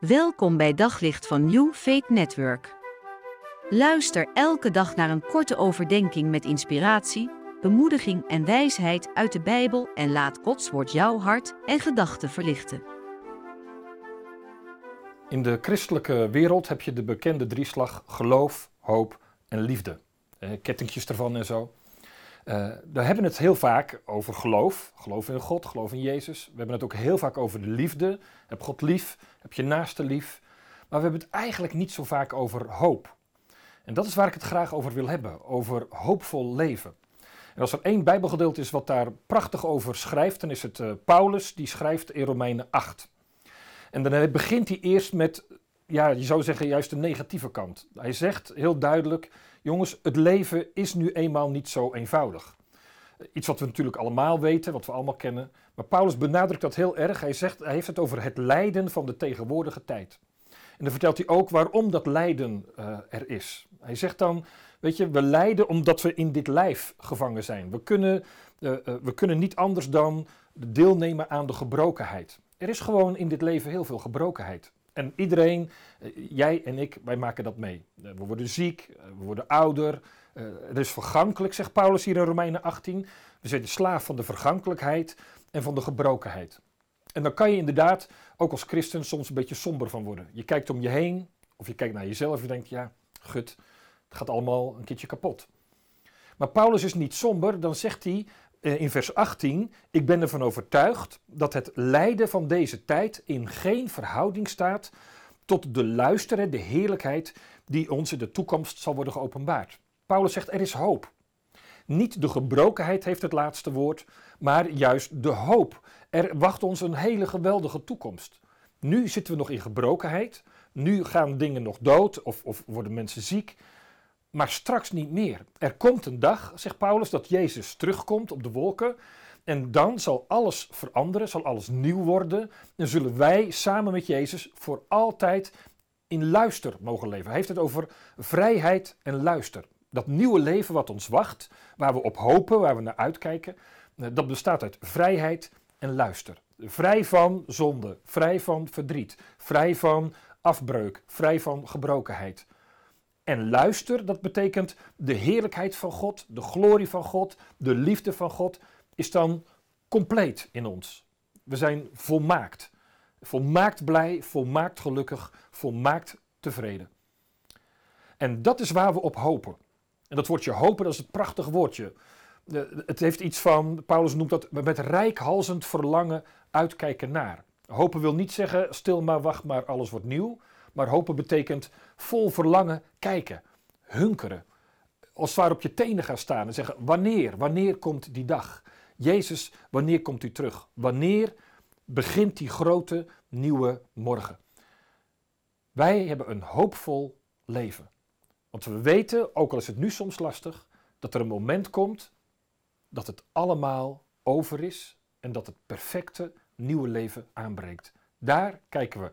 Welkom bij Daglicht van New Faith Network. Luister elke dag naar een korte overdenking met inspiratie, bemoediging en wijsheid uit de Bijbel en laat Gods woord jouw hart en gedachten verlichten. In de christelijke wereld heb je de bekende drieslag geloof, hoop en liefde. Eh, kettingjes ervan en zo. Uh, we hebben het heel vaak over geloof. Geloof in God, geloof in Jezus. We hebben het ook heel vaak over de liefde. Heb God lief, heb je naaste lief. Maar we hebben het eigenlijk niet zo vaak over hoop. En dat is waar ik het graag over wil hebben. Over hoopvol leven. En als er één Bijbelgedeelte is wat daar prachtig over schrijft, dan is het uh, Paulus die schrijft in Romeinen 8. En dan begint hij eerst met, ja, je zou zeggen, juist de negatieve kant. Hij zegt heel duidelijk: jongens, het leven is nu eenmaal niet zo eenvoudig. Iets wat we natuurlijk allemaal weten, wat we allemaal kennen. Maar Paulus benadrukt dat heel erg. Hij, zegt, hij heeft het over het lijden van de tegenwoordige tijd. En dan vertelt hij ook waarom dat lijden uh, er is. Hij zegt dan, weet je, we lijden omdat we in dit lijf gevangen zijn. We kunnen, uh, we kunnen niet anders dan deelnemen aan de gebrokenheid. Er is gewoon in dit leven heel veel gebrokenheid. En iedereen, jij en ik, wij maken dat mee. We worden ziek, we worden ouder. Het is vergankelijk, zegt Paulus hier in Romeinen 18. We zijn de slaaf van de vergankelijkheid en van de gebrokenheid. En dan kan je inderdaad ook als christen soms een beetje somber van worden. Je kijkt om je heen, of je kijkt naar jezelf en je denkt, ja, gut, het gaat allemaal een keertje kapot. Maar Paulus is niet somber, dan zegt hij eh, in vers 18, ik ben ervan overtuigd dat het lijden van deze tijd in geen verhouding staat tot de luisteren, de heerlijkheid die ons in de toekomst zal worden geopenbaard. Paulus zegt, er is hoop. Niet de gebrokenheid heeft het laatste woord, maar juist de hoop. Er wacht ons een hele geweldige toekomst. Nu zitten we nog in gebrokenheid. Nu gaan dingen nog dood of, of worden mensen ziek. Maar straks niet meer. Er komt een dag, zegt Paulus, dat Jezus terugkomt op de wolken. En dan zal alles veranderen, zal alles nieuw worden. En zullen wij samen met Jezus voor altijd in luister mogen leven. Hij heeft het over vrijheid en luister. Dat nieuwe leven wat ons wacht, waar we op hopen, waar we naar uitkijken, eh, dat bestaat uit vrijheid en luister. Vrij van zonde, vrij van verdriet, vrij van afbreuk, vrij van gebrokenheid. En luister, dat betekent de heerlijkheid van God, de glorie van God, de liefde van God, is dan compleet in ons. We zijn volmaakt. Volmaakt blij, volmaakt gelukkig, volmaakt tevreden. En dat is waar we op hopen. En dat woordje hopen, dat is het prachtig woordje. Het heeft iets van, Paulus noemt dat met rijkhalzend verlangen uitkijken naar. Hopen wil niet zeggen, stil maar, wacht maar, alles wordt nieuw. Maar hopen betekent vol verlangen kijken, hunkeren. Als ware op je tenen gaan staan en zeggen, wanneer, wanneer komt die dag? Jezus, wanneer komt u terug? Wanneer begint die grote nieuwe morgen? Wij hebben een hoopvol leven. Want we weten, ook al is het nu soms lastig, dat er een moment komt dat het allemaal over is en dat het perfecte nieuwe leven aanbreekt. Daar kijken we